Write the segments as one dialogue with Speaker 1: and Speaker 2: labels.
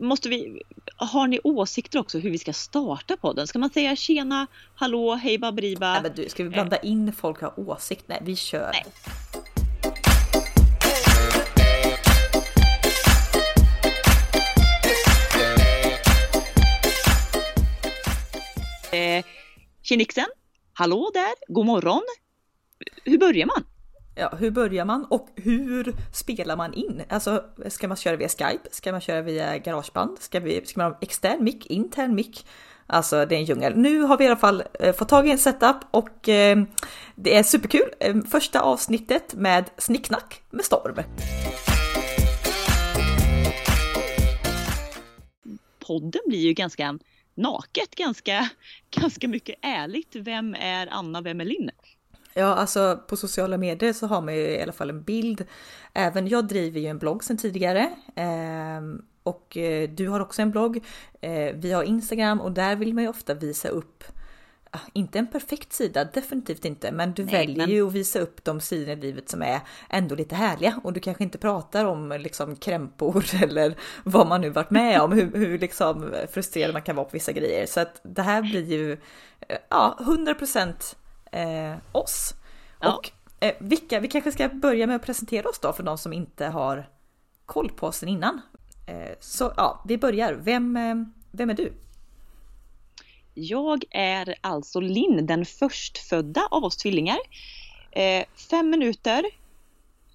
Speaker 1: måste vi, har ni åsikter också hur vi ska starta podden? Ska man säga tjena, hallå, hej baberiba?
Speaker 2: Nej, men du, ska vi blanda in folk har åsikt? Nej, vi kör. Nej.
Speaker 1: Eh, Tjenixen, hallå där, god morgon. Hur börjar man?
Speaker 2: Ja, hur börjar man och hur spelar man in? Alltså, ska man köra via Skype? Ska man köra via Garageband? Ska, vi, ska man ha extern mick, intern mick? Alltså det är en djungel. Nu har vi i alla fall eh, fått tag i en setup och eh, det är superkul. Eh, första avsnittet med snicknack med storm.
Speaker 1: Podden blir ju ganska naket, ganska, ganska mycket ärligt. Vem är Anna, vem är Linn?
Speaker 2: Ja, alltså på sociala medier så har man ju i alla fall en bild. Även jag driver ju en blogg sedan tidigare. Eh, och du har också en blogg. Eh, vi har Instagram och där vill man ju ofta visa upp ah, inte en perfekt sida, definitivt inte, men du Nej, väljer men... ju att visa upp de sidor i livet som är ändå lite härliga och du kanske inte pratar om liksom krämpor eller vad man nu varit med om, hur, hur liksom frustrerad man kan vara på vissa grejer. Så att det här blir ju eh, ja, 100 procent eh, oss. Ja. Och eh, vilka, vi kanske ska börja med att presentera oss då för de som inte har koll på oss sen innan. Eh, så ja, vi börjar. Vem, eh, vem är du?
Speaker 1: Jag är alltså Linn, den förstfödda av oss tvillingar. Eh, fem minuter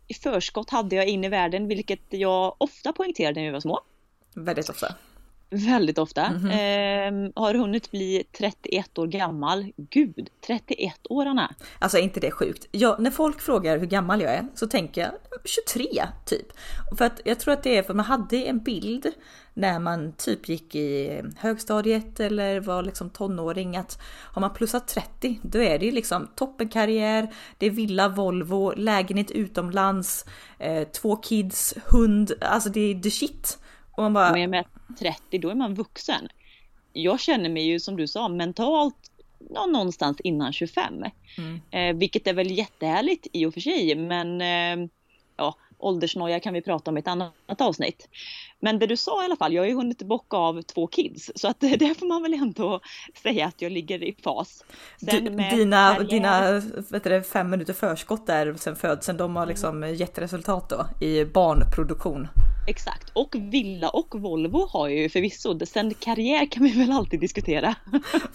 Speaker 1: i förskott hade jag in i världen, vilket jag ofta poängterade när vi var små.
Speaker 2: Väldigt ofta.
Speaker 1: Väldigt ofta. Mm -hmm. eh, har hunnit bli 31 år gammal. Gud, 31 år Anna.
Speaker 2: Alltså är inte det sjukt? Jag, när folk frågar hur gammal jag är så tänker jag 23 typ. För att jag tror att det är för man hade en bild när man typ gick i högstadiet eller var liksom tonåring att har man plussat 30 då är det ju liksom toppenkarriär, det är villa, Volvo, lägenhet utomlands, eh, två kids, hund, alltså det är the shit.
Speaker 1: Och man bara... Men med 30 då är man vuxen. Jag känner mig ju som du sa mentalt någonstans innan 25. Mm. Eh, vilket är väl jättehärligt i och för sig men eh, åldersnoja kan vi prata om i ett annat avsnitt. Men det du sa i alla fall, jag har ju hunnit bocka av två kids så att det får man väl ändå säga att jag ligger i fas.
Speaker 2: Du, dina dina vet du, fem minuter förskott där sen födseln, de har liksom mm. gett resultat då i barnproduktion.
Speaker 1: Exakt, och villa och Volvo har ju förvisso. Sen karriär kan vi väl alltid diskutera.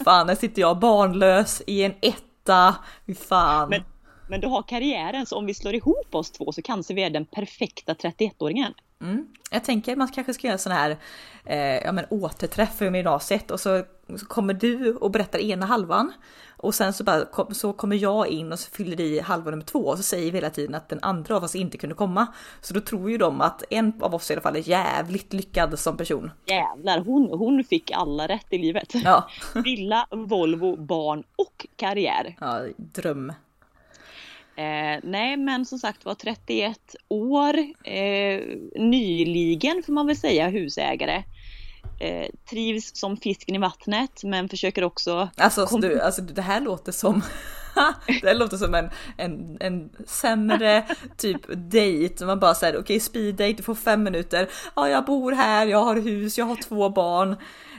Speaker 2: Fan, här sitter jag barnlös i en etta. Fy fan.
Speaker 1: Men, men du har karriären, så om vi slår ihop oss två så kanske vi är den perfekta 31-åringen.
Speaker 2: Mm. Jag tänker man kanske ska göra en sån här eh, ja, men återträff för gymnasiet och så, så kommer du och berättar ena halvan och sen så, bara, kom, så kommer jag in och så fyller i halva nummer två och så säger vi hela tiden att den andra av oss inte kunde komma. Så då tror ju de att en av oss i alla fall är jävligt lyckad som person.
Speaker 1: Jävlar, hon, hon fick alla rätt i livet. Ja. Villa, Volvo, barn och karriär.
Speaker 2: Ja, dröm.
Speaker 1: Eh, nej men som sagt var 31 år, eh, nyligen får man väl säga husägare. Eh, trivs som fisken i vattnet men försöker också...
Speaker 2: Alltså, du, alltså det här låter som det låter som en, en, en sämre typ dejt. Man bara säger okej okay, speed date, du får fem minuter. Ja, jag bor här, jag har hus, jag har två barn.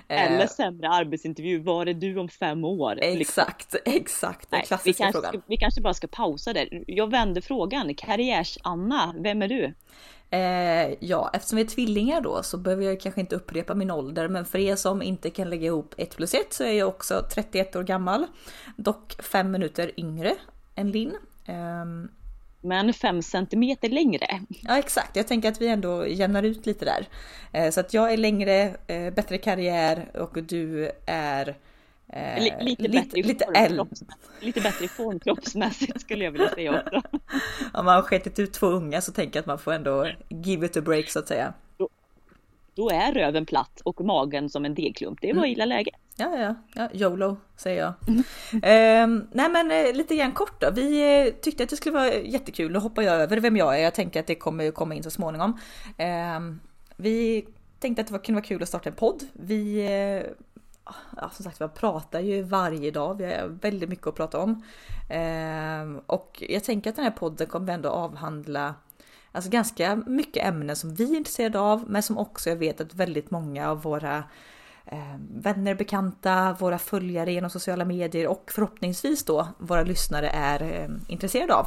Speaker 1: Eller eh, sämre arbetsintervju, var är du om fem år?
Speaker 2: Exakt, exakt. Den klassiska
Speaker 1: vi
Speaker 2: kanske,
Speaker 1: frågan. Vi kanske bara ska pausa där. Jag vänder frågan. Karriärs-Anna, vem är du?
Speaker 2: Eh, ja, eftersom vi är tvillingar då så behöver jag kanske inte upprepa min ålder, men för er som inte kan lägga ihop 1 plus 1 så är jag också 31 år gammal. Dock fem minuter yngre än Linn. Eh,
Speaker 1: men fem centimeter längre.
Speaker 2: Ja exakt, jag tänker att vi ändå jämnar ut lite där. Eh, så att jag är längre, eh, bättre karriär och du är
Speaker 1: Eh, lite, i lite, form, lite bättre i form kroppsmässigt skulle jag vilja säga också.
Speaker 2: Om man har skitit ut två unga så tänker jag att man får ändå give it a break så att säga.
Speaker 1: Då, då är röven platt och magen som en degklump. Det var mm. illa läge.
Speaker 2: Ja, ja, ja, YOLO säger jag. eh, nej men eh, lite grann kort då. Vi eh, tyckte att det skulle vara jättekul. Nu hoppar jag över vem jag är. Jag tänker att det kommer komma in så småningom. Ehm, vi tänkte att det kunde vara kul att starta en podd. Vi ja, som sagt jag pratar ju varje dag. Vi har väldigt mycket att prata om. Eh, och jag tänker att den här podden kommer ändå avhandla alltså ganska mycket ämnen som vi är intresserade av, men som också jag vet att väldigt många av våra eh, vänner, bekanta, våra följare genom sociala medier och förhoppningsvis då våra lyssnare är eh, intresserade av.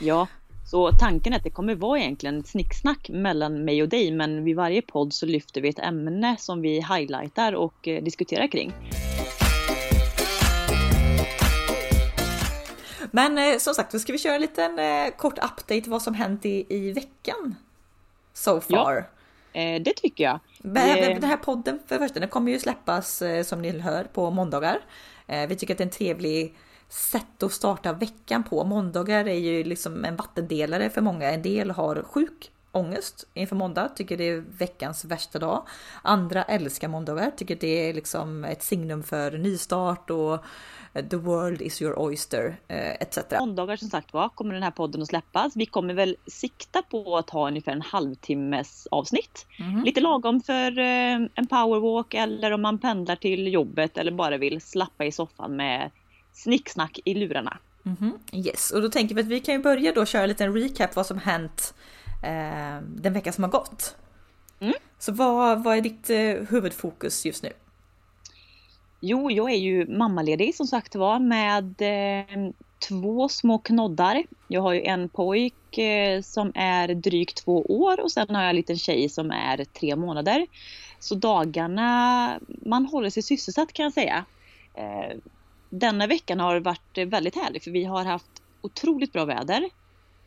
Speaker 1: Ja, så tanken är att det kommer vara egentligen snicksnack mellan mig och dig, men vid varje podd så lyfter vi ett ämne som vi highlightar och eh, diskuterar kring.
Speaker 2: Men eh, som sagt, då ska vi köra en liten eh, kort update vad som hänt i, i veckan. So far.
Speaker 1: Ja, eh, det tycker jag.
Speaker 2: Men, den här podden för första, den kommer ju släppas eh, som ni hör på måndagar. Eh, vi tycker att det är en trevlig sätt att starta veckan på. Måndagar är ju liksom en vattendelare för många. En del har sjuk ångest inför måndag, tycker det är veckans värsta dag. Andra älskar måndagar, tycker det är liksom ett signum för nystart och The world is your oyster eh, etc.
Speaker 1: Måndagar som sagt var kommer den här podden att släppas. Vi kommer väl sikta på att ha ungefär en halvtimmes avsnitt. Mm. Lite lagom för eh, en powerwalk eller om man pendlar till jobbet eller bara vill slappa i soffan med snicksnack i lurarna.
Speaker 2: Mm -hmm. Yes, och då tänker vi att vi kan ju börja då köra en liten recap vad som hänt eh, den vecka som har gått. Mm. Så vad, vad är ditt eh, huvudfokus just nu?
Speaker 1: Jo, jag är ju mammaledig som sagt var med eh, två små knoddar. Jag har ju en pojk eh, som är drygt två år och sen har jag en liten tjej som är tre månader. Så dagarna, man håller sig sysselsatt kan jag säga. Eh, denna veckan har varit väldigt härlig för vi har haft otroligt bra väder.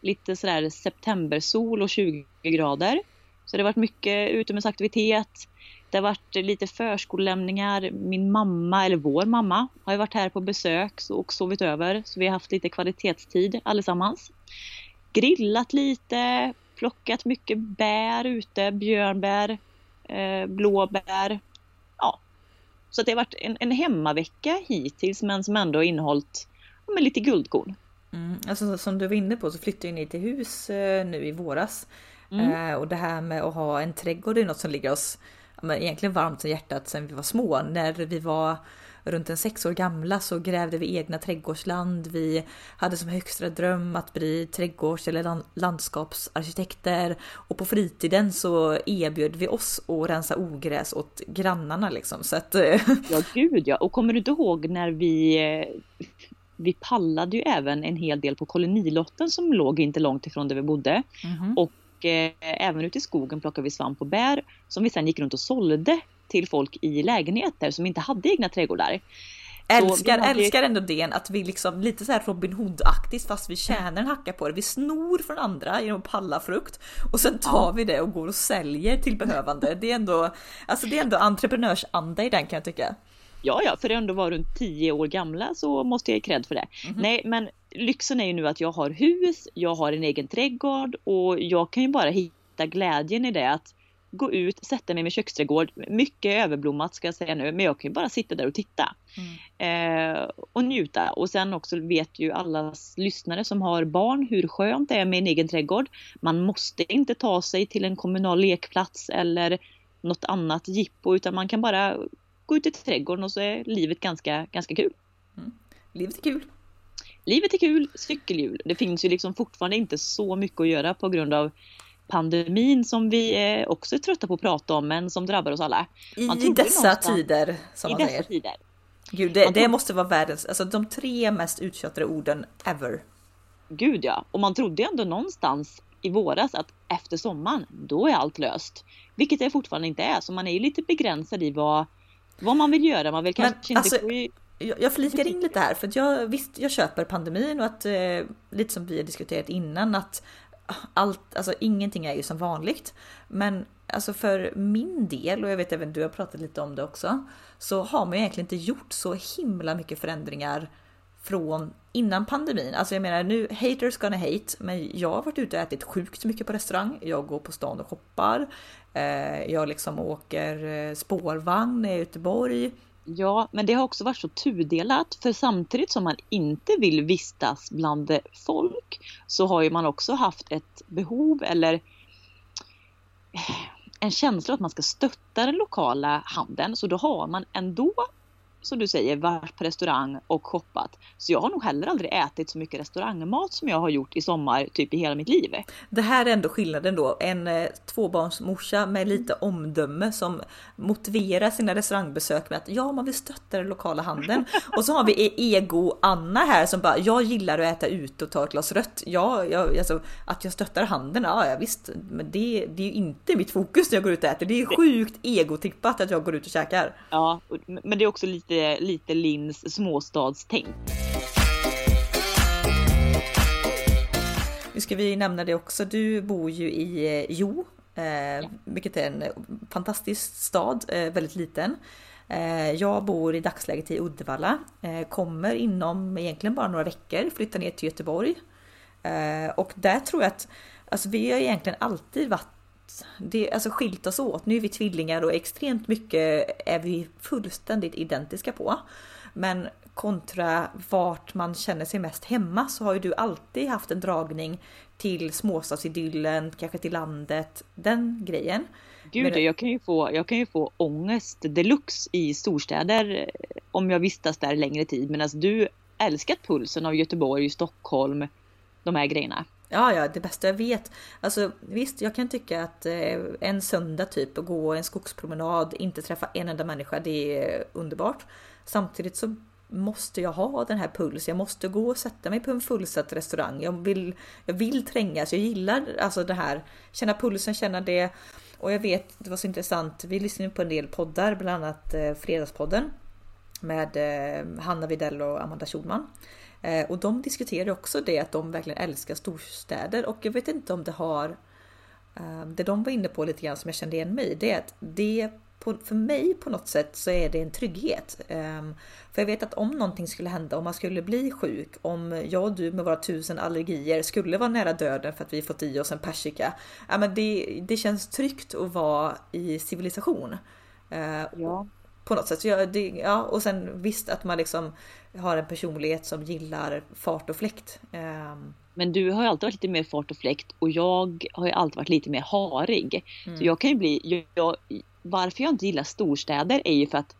Speaker 1: Lite sådär septembersol och 20 grader. Så det har varit mycket utomhusaktivitet. Det har varit lite förskolelämningar. Min mamma, eller vår mamma, har ju varit här på besök och sovit över. Så vi har haft lite kvalitetstid allesammans. Grillat lite, plockat mycket bär ute, björnbär, eh, blåbär. Så det har varit en, en hemmavecka hittills men som ändå innehållit ja, lite guldkorn.
Speaker 2: Mm, alltså, som du var inne på så flyttade ni till hus eh, nu i våras. Mm. Eh, och det här med att ha en trädgård är något som ligger oss men egentligen varmt i hjärtat sedan vi var små. När vi var runt en sex år gamla så grävde vi egna trädgårdsland. Vi hade som högsta dröm att bli trädgårds eller landskapsarkitekter och på fritiden så erbjöd vi oss att rensa ogräs åt grannarna liksom. Så att... Eh,
Speaker 1: ja, gud ja. Och kommer du inte ihåg när vi eh, vi pallade ju även en hel del på kolonilotten som låg inte långt ifrån där vi bodde. Mm. Och eh, även ute i skogen plockade vi svamp och bär som vi sen gick runt och sålde till folk i lägenheter som inte hade egna trädgårdar.
Speaker 2: Älskar, hade... älskar ändå det att vi liksom lite så här Robin Hood-aktigt fast vi tjänar en hacka på det. Vi snor från andra genom att palla frukt och sen tar vi det och går och säljer till behövande. Det är ändå, alltså det är ändå entreprenörsanda i den kan jag tycka.
Speaker 1: Ja, ja, för det ändå var runt 10 år gamla så måste jag ge cred för det. Mm -hmm. Nej, men lyxen är ju nu att jag har hus, jag har en egen trädgård och jag kan ju bara hitta glädjen i det att gå ut, sätta mig med köksträdgård, mycket överblommat ska jag säga nu, men jag kan ju bara sitta där och titta. Mm. Eh, och njuta. Och sen också vet ju alla lyssnare som har barn hur skönt det är med en egen trädgård. Man måste inte ta sig till en kommunal lekplats eller något annat jippo utan man kan bara gå ut i trädgården och så är livet ganska, ganska kul.
Speaker 2: Mm. Livet är kul.
Speaker 1: Livet är kul, cykelhjul. Det finns ju liksom fortfarande inte så mycket att göra på grund av pandemin som vi också är trötta på att prata om men som drabbar oss alla.
Speaker 2: I dessa tider som I man dessa säger. Tider. Gud, det, det måste vara världens, alltså de tre mest uttjatade orden ever.
Speaker 1: Gud ja, och man trodde ändå någonstans i våras att efter sommaren, då är allt löst. Vilket det fortfarande inte är, så man är ju lite begränsad i vad, vad man vill göra. Man vill kanske Men, inte alltså,
Speaker 2: i... jag, flikar in lite här för att jag visst, jag köper pandemin och att eh, lite som vi har diskuterat innan att allt, alltså ingenting är ju som vanligt. Men alltså för min del och jag vet även du har pratat lite om det också så har man ju egentligen inte gjort så himla mycket förändringar från innan pandemin. Alltså jag menar nu, haters gonna hate, men jag har varit ute och ätit sjukt mycket på restaurang. Jag går på stan och shoppar. Eh, jag liksom åker eh, spårvagn i Göteborg.
Speaker 1: Ja, men det har också varit så tudelat för samtidigt som man inte vill vistas bland folk så har ju man också haft ett behov eller en känsla att man ska stötta den lokala handeln. Så då har man ändå som du säger, varit på restaurang och shoppat. Så jag har nog heller aldrig ätit så mycket restaurangmat som jag har gjort i sommar, typ i hela mitt liv.
Speaker 2: Det här är ändå skillnaden då. En eh, tvåbarnsmorsa med lite omdöme som motiverar sina restaurangbesök med att ja, man vill stötta den lokala handeln. Och så har vi e- ego-Anna här som bara jag gillar att äta ute och ta ett glas rött. Ja, jag, alltså, att jag stöttar handeln, ja, ja visst, men det, det är ju inte mitt fokus när jag går ut och äter. Det är sjukt egotippat att jag går ut och käkar.
Speaker 1: Ja, men det är också lite, lite Linns småstadstänk.
Speaker 2: Nu ska vi nämna det också. Du bor ju i eh, Jo, eh, vilket är en fantastisk stad, eh, väldigt liten. Eh, jag bor i dagsläget i Uddevalla, eh, kommer inom egentligen bara några veckor flytta ner till Göteborg. Eh, och där tror jag att alltså vi har egentligen alltid varit det, alltså skilt oss åt. Nu är vi tvillingar och extremt mycket är vi fullständigt identiska på. Men kontra vart man känner sig mest hemma så har ju du alltid haft en dragning till småstadsidyllen, kanske till landet, den grejen.
Speaker 1: Gud, Men... jag, kan ju få, jag kan ju få ångest deluxe i storstäder eh, om jag vistas där längre tid. Men alltså du älskat pulsen av Göteborg, Stockholm, de här grejerna.
Speaker 2: Ja, ja, det bästa jag vet. Alltså visst, jag kan tycka att eh, en söndag typ och gå en skogspromenad, inte träffa en enda människa, det är underbart. Samtidigt så måste jag ha den här pulsen, Jag måste gå och sätta mig på en fullsatt restaurang. Jag vill, jag vill trängas. Jag gillar alltså det här. Känna pulsen, känna det. Och jag vet, det var så intressant. Vi lyssnade på en del poddar, bland annat eh, Fredagspodden med eh, Hanna Videll och Amanda Schulman. Eh, och de diskuterar också det att de verkligen älskar storstäder och jag vet inte om det har eh, det de var inne på lite grann som jag kände igen mig i, det är att det på, för mig på något sätt så är det en trygghet. Ehm, för jag vet att om någonting skulle hända, om man skulle bli sjuk, om jag och du med våra tusen allergier skulle vara nära döden för att vi fått i oss en persika. Ja, men det, det känns tryggt att vara i civilisation. Eh, ja. På något sätt. Så jag, det, ja, och sen visst att man liksom har en personlighet som gillar fart och fläkt. Um,
Speaker 1: men du har ju alltid varit lite mer fart och fläkt och jag har ju alltid varit lite mer harig. Mm. Så jag kan ju bli, jag, varför jag inte gillar storstäder är ju för att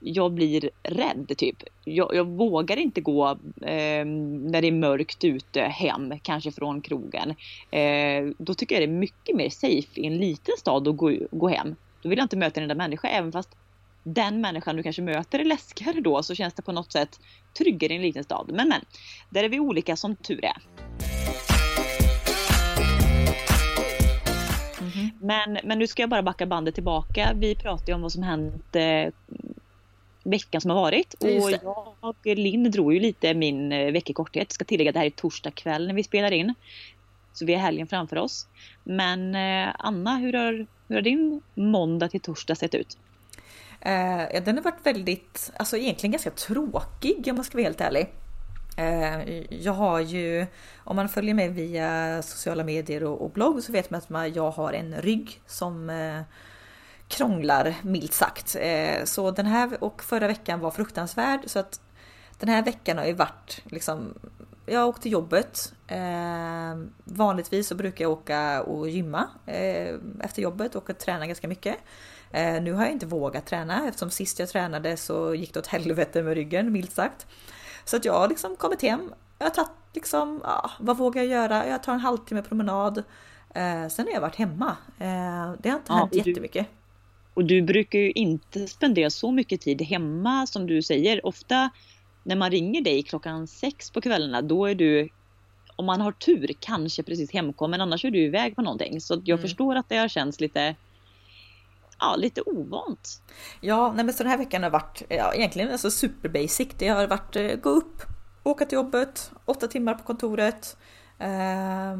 Speaker 1: jag blir rädd typ. Jag, jag vågar inte gå eh, när det är mörkt ute hem, kanske från krogen. Eh, då tycker jag det är mycket mer safe i en liten stad att gå, gå hem. Då vill jag inte möta en enda människa, även fast den människan du kanske möter är läskigare då så känns det på något sätt tryggare i en liten stad. Men men, där är vi olika som tur är. Mm-hmm. Men, men nu ska jag bara backa bandet tillbaka. Vi pratade ju om vad som hänt eh, veckan som har varit. Och jag och Linn drog ju lite min eh, veckokorthet. Ska tillägga att det här är torsdag kväll när vi spelar in. Så vi har helgen framför oss. Men eh, Anna, hur har, hur har din måndag till torsdag sett ut?
Speaker 2: Eh, den har varit väldigt, alltså egentligen ganska tråkig om man ska vara helt ärlig. Eh, jag har ju, om man följer mig via sociala medier och, och blogg så vet man att jag har en rygg som eh, krånglar milt sagt. Eh, så den här och förra veckan var fruktansvärd så att den här veckan har ju varit liksom jag åkte till jobbet. Eh, vanligtvis så brukar jag åka och gymma eh, efter jobbet och träna ganska mycket. Eh, nu har jag inte vågat träna eftersom sist jag tränade så gick det åt helvete med ryggen milt sagt. Så att jag har liksom kommit hem. Jag har tagit liksom, ja, vad vågar jag göra? Jag tar en halvtimme promenad. Eh, sen har jag varit hemma. Eh, det har inte ja, hänt och jättemycket.
Speaker 1: och du brukar ju inte spendera så mycket tid hemma som du säger. Ofta när man ringer dig klockan sex på kvällarna, då är du om man har tur kanske precis hemkommen, annars är du iväg på någonting. Så jag mm. förstår att det har känts lite ja, lite ovant.
Speaker 2: Ja, nej men så den här veckan har varit ja, egentligen alltså super basic. Det har varit eh, gå upp, åka till jobbet, åtta timmar på kontoret eh,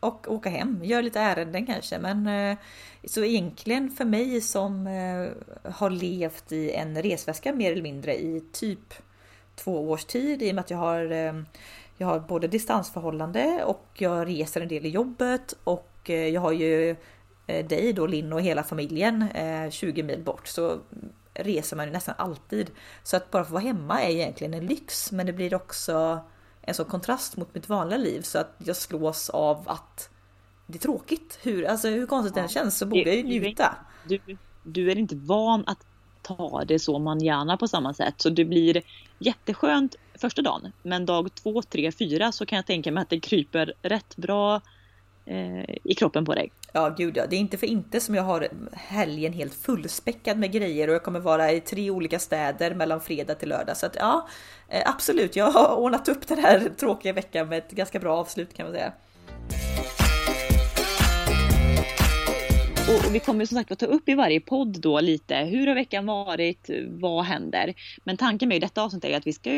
Speaker 2: och åka hem. Gör lite ärenden kanske, men eh, så egentligen för mig som eh, har levt i en resväska mer eller mindre i typ två års tid i och med att jag har ehm, jag har både distansförhållande och jag reser en del i jobbet och eh, jag har ju dig då Linn och hela familjen 20 eh, mil bort så reser man ju nästan alltid. Så att bara få vara hemma är egentligen en lyx men det blir också en sån kontrast mot mitt vanliga liv så att jag slås av att det är tråkigt. Hur, alltså, hur konstigt ja. det än känns så borde jag ju njuta.
Speaker 1: Du, du är inte van att ta det så man gärna på samma sätt. Så det blir jätteskönt första dagen. Men dag två, tre, fyra så kan jag tänka mig att det kryper rätt bra eh, i kroppen på dig.
Speaker 2: Ja gud ja, det är inte för inte som jag har helgen helt fullspäckad med grejer och jag kommer vara i tre olika städer mellan fredag till lördag. Så att ja, eh, absolut, jag har ordnat upp den här tråkiga veckan med ett ganska bra avslut kan man säga.
Speaker 1: Och vi kommer som sagt att ta upp i varje podd då lite hur har veckan varit, vad händer? Men tanken med detta avsnitt är att vi ska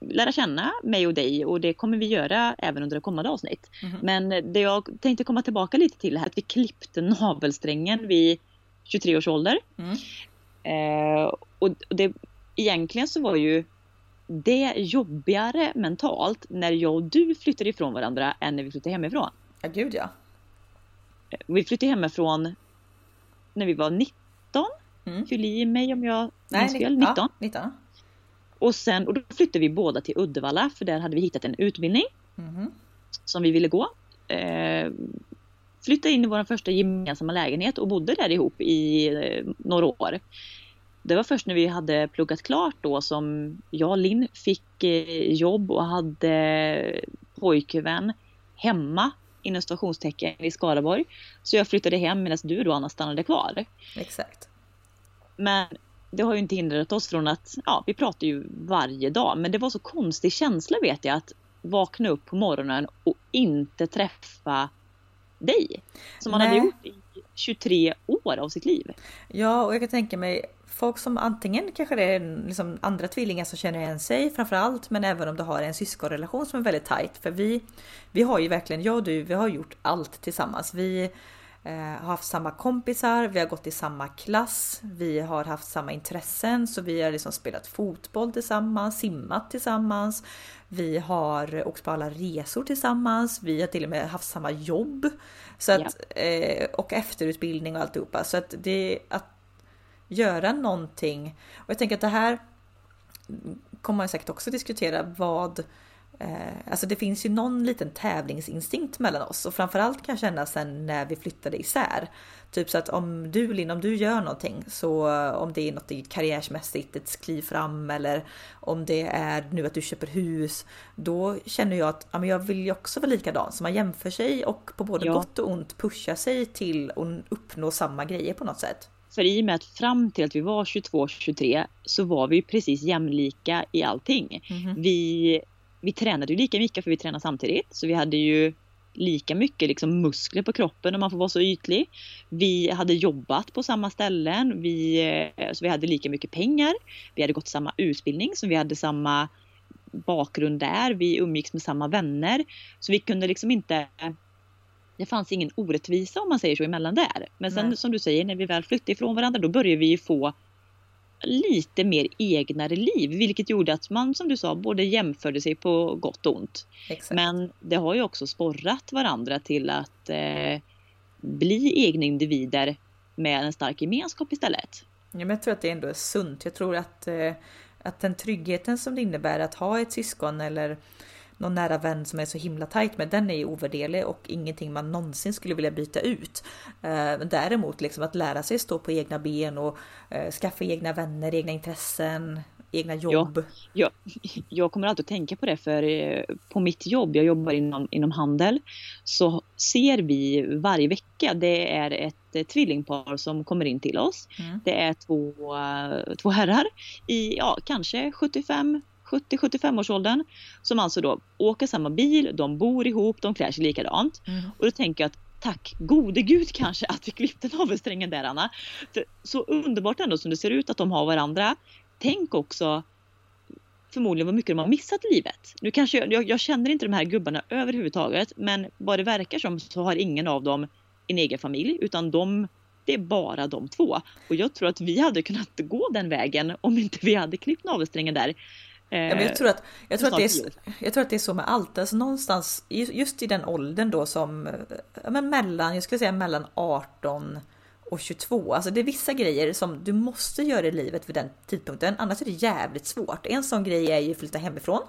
Speaker 1: lära känna mig och dig och det kommer vi göra även under det kommande avsnitt. Mm. Men det jag tänkte komma tillbaka lite till här att vi klippte navelsträngen vid 23 års ålder. Mm. Eh, och det, egentligen så var ju det jobbigare mentalt när jag och du flyttade ifrån varandra än när vi flyttade hemifrån.
Speaker 2: Ja gud ja.
Speaker 1: Vi flyttade hemifrån när vi var 19. Mm. Fyll i mig om jag minns fel. 19. Ja, 19. Och sen och då flyttade vi båda till Uddevalla för där hade vi hittat en utbildning. Mm. Som vi ville gå. Eh, flyttade in i vår första gemensamma lägenhet och bodde där ihop i eh, några år. Det var först när vi hade pluggat klart då som jag och Linn fick eh, jobb och hade pojkvän hemma inom situationstecken i Skaraborg. Så jag flyttade hem medan du då Anna stannade kvar.
Speaker 2: Exakt.
Speaker 1: Men det har ju inte hindrat oss från att, ja vi pratar ju varje dag men det var så konstig känsla vet jag att vakna upp på morgonen och inte träffa dig. Som man Nej. hade gjort i 23 år av sitt liv.
Speaker 2: Ja och jag kan tänka mig folk som antingen kanske det är liksom andra tvillingar som känner igen sig framförallt men även om du har en syskonrelation som är väldigt tight. För vi, vi har ju verkligen, jag och du, vi har gjort allt tillsammans. Vi har haft samma kompisar, vi har gått i samma klass, vi har haft samma intressen så vi har liksom spelat fotboll tillsammans, simmat tillsammans. Vi har åkt på alla resor tillsammans, vi har till och med haft samma jobb. Så att, ja. eh, och efterutbildning och alltihopa. Så att det, att göra någonting. Och jag tänker att det här kommer man säkert också diskutera vad eh, Alltså det finns ju någon liten tävlingsinstinkt mellan oss och framförallt kan jag känna sen när vi flyttade isär. Typ så att om du Linn, om du gör någonting så om det är något karriärsmässigt, ett kliv fram eller om det är nu att du köper hus. Då känner jag att ja, men jag vill ju också vara likadan så man jämför sig och på både ja. gott och ont pusha sig till att uppnå samma grejer på något sätt.
Speaker 1: För i och med att fram till att vi var 22-23 så var vi precis jämlika i allting. Mm. Vi, vi tränade ju lika mycket för vi tränade samtidigt. Så vi hade ju lika mycket liksom muskler på kroppen om man får vara så ytlig. Vi hade jobbat på samma ställen. Vi, eh, så vi hade lika mycket pengar. Vi hade gått samma utbildning så vi hade samma bakgrund där. Vi umgicks med samma vänner. Så vi kunde liksom inte det fanns ingen orättvisa om man säger så emellan där. Men sen Nej. som du säger, när vi väl flyttade ifrån varandra då började vi få lite mer egnare liv, vilket gjorde att man som du sa både jämförde sig på gott och ont. Exakt. Men det har ju också sporrat varandra till att eh, bli egna individer med en stark gemenskap istället.
Speaker 2: Ja, men jag tror att det ändå är sunt. Jag tror att, eh, att den tryggheten som det innebär att ha ett syskon eller någon nära vän som är så himla tajt med, den är ju ovärderlig och ingenting man någonsin skulle vilja byta ut. Eh, däremot liksom att lära sig stå på egna ben och eh, skaffa egna vänner, egna intressen, egna jobb.
Speaker 1: Ja, ja, jag kommer alltid att tänka på det för eh, på mitt jobb, jag jobbar inom, inom handel, så ser vi varje vecka, det är ett tvillingpar som kommer in till oss. Mm. Det är två, två herrar i ja, kanske 75 70-75 årsåldern som alltså då åker samma bil, de bor ihop, de klär sig likadant. Mm. Och då tänker jag att tack gode gud kanske att vi klippte navelsträngen där Anna. För så underbart ändå som det ser ut att de har varandra. Tänk också förmodligen vad mycket de har missat i livet. Nu kanske jag, jag, jag, känner inte de här gubbarna överhuvudtaget men vad det verkar som så har ingen av dem en egen familj utan de det är bara de två. Och jag tror att vi hade kunnat gå den vägen om inte vi hade klippt navelsträngen där.
Speaker 2: Ja, men jag, tror att, jag, tror att det är, jag tror att det är så med allt, alltså någonstans just i den åldern då som men mellan, jag skulle säga mellan 18 och 22. Alltså det är vissa grejer som du måste göra i livet vid den tidpunkten, annars är det jävligt svårt. En sån grej är ju att flytta hemifrån.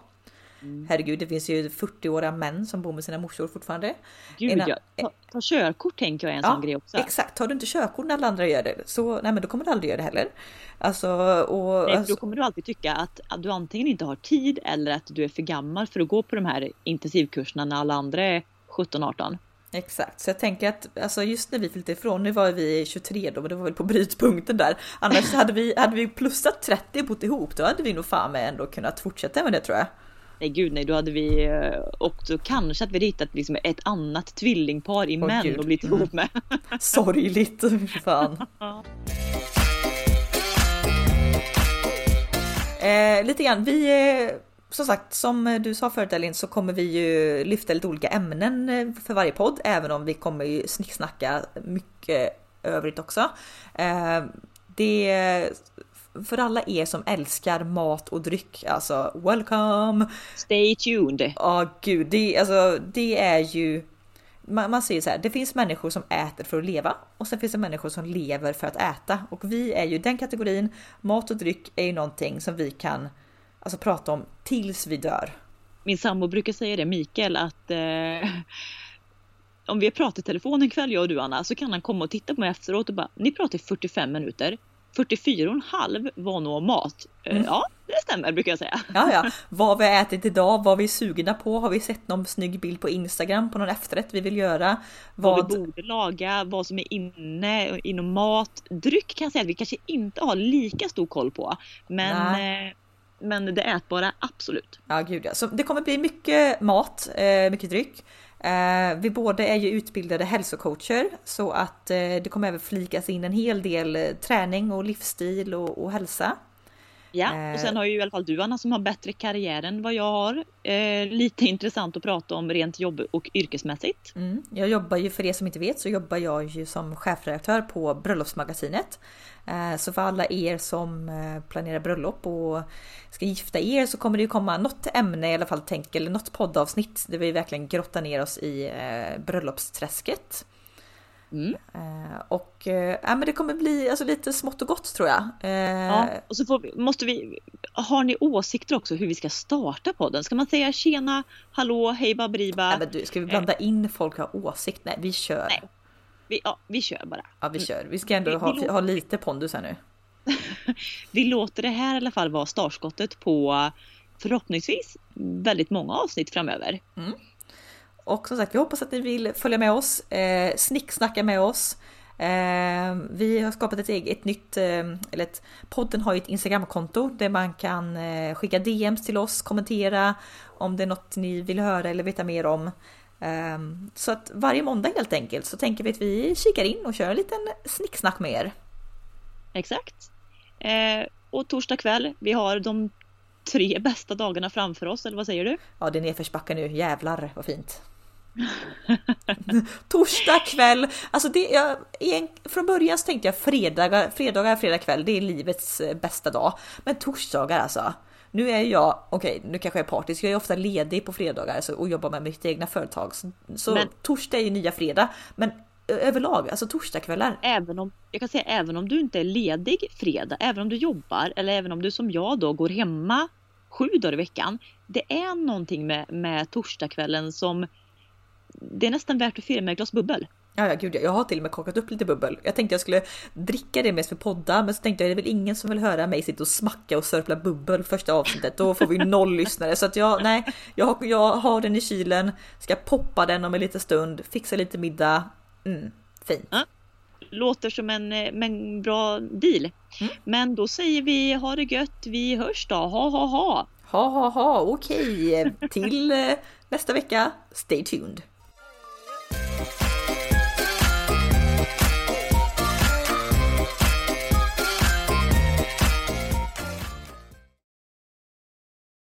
Speaker 2: Mm. Herregud, det finns ju 40-åriga män som bor med sina morsor fortfarande.
Speaker 1: Gud Innan, ja, ta, ta körkort tänker jag är en ja, sån grej också.
Speaker 2: Exakt, tar du inte körkort när alla andra gör det så nej men då kommer du aldrig göra det heller. Alltså, och,
Speaker 1: nej,
Speaker 2: alltså,
Speaker 1: då kommer du alltid tycka att, att du antingen inte har tid eller att du är för gammal för att gå på de här intensivkurserna när alla andra är 17-18.
Speaker 2: Exakt, så jag tänker att alltså just när vi flyttade ifrån, nu var vi 23 då, men det var väl på brytpunkten där. Annars hade vi, hade vi plussat 30 och bott ihop, då hade vi nog fan med ändå kunnat fortsätta med det tror jag.
Speaker 1: Nej gud nej, då hade vi eh, också kanske att vi hittat liksom ett annat tvillingpar i oh, män gud. och blivit mm. ihop med.
Speaker 2: Sorgligt, fan. eh, lite grann, vi eh, som sagt, som du sa förut Elin, så kommer vi ju lyfta lite olika ämnen eh, för varje podd, även om vi kommer ju snicksnacka mycket övrigt också. Eh, det för alla er som älskar mat och dryck, alltså welcome!
Speaker 1: Stay tuned!
Speaker 2: Ja, oh, gud, det, alltså, det är ju man, man säger så här, det finns människor som äter för att leva och sen finns det människor som lever för att äta och vi är ju den kategorin. Mat och dryck är ju någonting som vi kan alltså prata om tills vi dör.
Speaker 1: Min sambo brukar säga det, Mikael, att eh, om vi har pratat i telefon en kväll jag och du Anna så kan han komma och titta på mig efteråt och bara ni pratar i 45 minuter. 44 och en halv var nog mat. Eh, mm. Ja, det stämmer brukar jag säga.
Speaker 2: Ja, ja. Vad vi har ätit idag, vad vi är sugna på. Har vi sett någon snygg bild på Instagram på någon efterrätt vi vill göra?
Speaker 1: Vad, vad vi borde laga, vad som är inne inom mat. Dryck kan jag säga att vi kanske inte har lika stor koll på. Men Nej men det ätbara absolut.
Speaker 2: Ja gud ja. Så det kommer bli mycket mat, eh, mycket dryck. Eh, vi båda är ju utbildade hälsocoacher så att eh, det kommer även flikas in en hel del eh, träning och livsstil och, och hälsa.
Speaker 1: Ja, och sen har ju i alla fall du Anna som har bättre karriär än vad jag har. Eh, lite intressant att prata om rent jobb och yrkesmässigt.
Speaker 2: Mm. Jag jobbar ju, för er som inte vet, så jobbar jag ju som chefredaktör på Bröllopsmagasinet. Eh, så för alla er som eh, planerar bröllop och ska gifta er så kommer det ju komma något ämne i alla fall, tänk, eller något poddavsnitt där vi verkligen grottar ner oss i eh, bröllopsträsket. Mm. och ja, men det kommer bli alltså, lite smått och gott tror jag.
Speaker 1: ja, och så vi, måste vi, har ni åsikter också hur vi ska starta podden? Ska man säga tjena, hallå, hej baberiba?
Speaker 2: Nej, men du, ska vi blanda in folk har åsikt? Nej, vi kör. Nej.
Speaker 1: Vi, ja, vi kör bara.
Speaker 2: Ja, vi kör. Vi ska ändå vi, ha, vi ha lite pondus här nu.
Speaker 1: vi låter det här i alla fall vara startskottet på förhoppningsvis väldigt många avsnitt framöver. Mm.
Speaker 2: Och som sagt, vi hoppas att ni vill följa med oss, eh, snicksnacka med oss. Eh, vi har skapat ett eget ett nytt, eh, eller ett, podden har ju ett Instagramkonto där man kan eh, skicka DMs till oss, kommentera om det är något ni vill höra eller veta mer om. Ehm, så att varje måndag helt enkelt så tänker vi att vi kikar in och kör en liten snicksnack med er.
Speaker 1: Exakt. Eh, och torsdag kväll, vi har de tre bästa dagarna framför oss, eller vad säger du?
Speaker 2: Ja, det är nedförsbacke nu. Jävlar vad fint. Torsdag kväll, alltså det, jag, från början så tänkte jag fredagar, fredagar, fredag kväll, det är livets eh, bästa dag. Men torsdagar alltså, nu är jag, okej okay, nu kanske jag är partisk, jag är ofta ledig på fredagar och jobbar med mitt egna företag. Så, så men, torsdag är ju nya fredag. Men överlag, alltså torsdagskvällar.
Speaker 1: Även om, jag kan säga även om du inte är ledig fredag, även om du jobbar eller även om du som jag då går hemma sju dagar i veckan. Det är någonting med, med torsdagskvällen som det är nästan värt att fira med ett glas bubbel.
Speaker 2: Ja, ja, gud, jag har till och med kakat upp lite bubbel. Jag tänkte jag skulle dricka det mest för podda, men så tänkte jag det är väl ingen som vill höra mig sitta och smacka och sörpla bubbel första avsnittet. Då får vi noll lyssnare. Så att jag, nej, jag har, jag har den i kylen, ska poppa den om en liten stund, fixa lite middag. Mm, fint. Ja,
Speaker 1: låter som en, en bra deal. Mm. Men då säger vi ha det gött, vi hörs då. Ha ha ha!
Speaker 2: Ha ha ha, okej. Okay. Till eh, nästa vecka. Stay tuned! you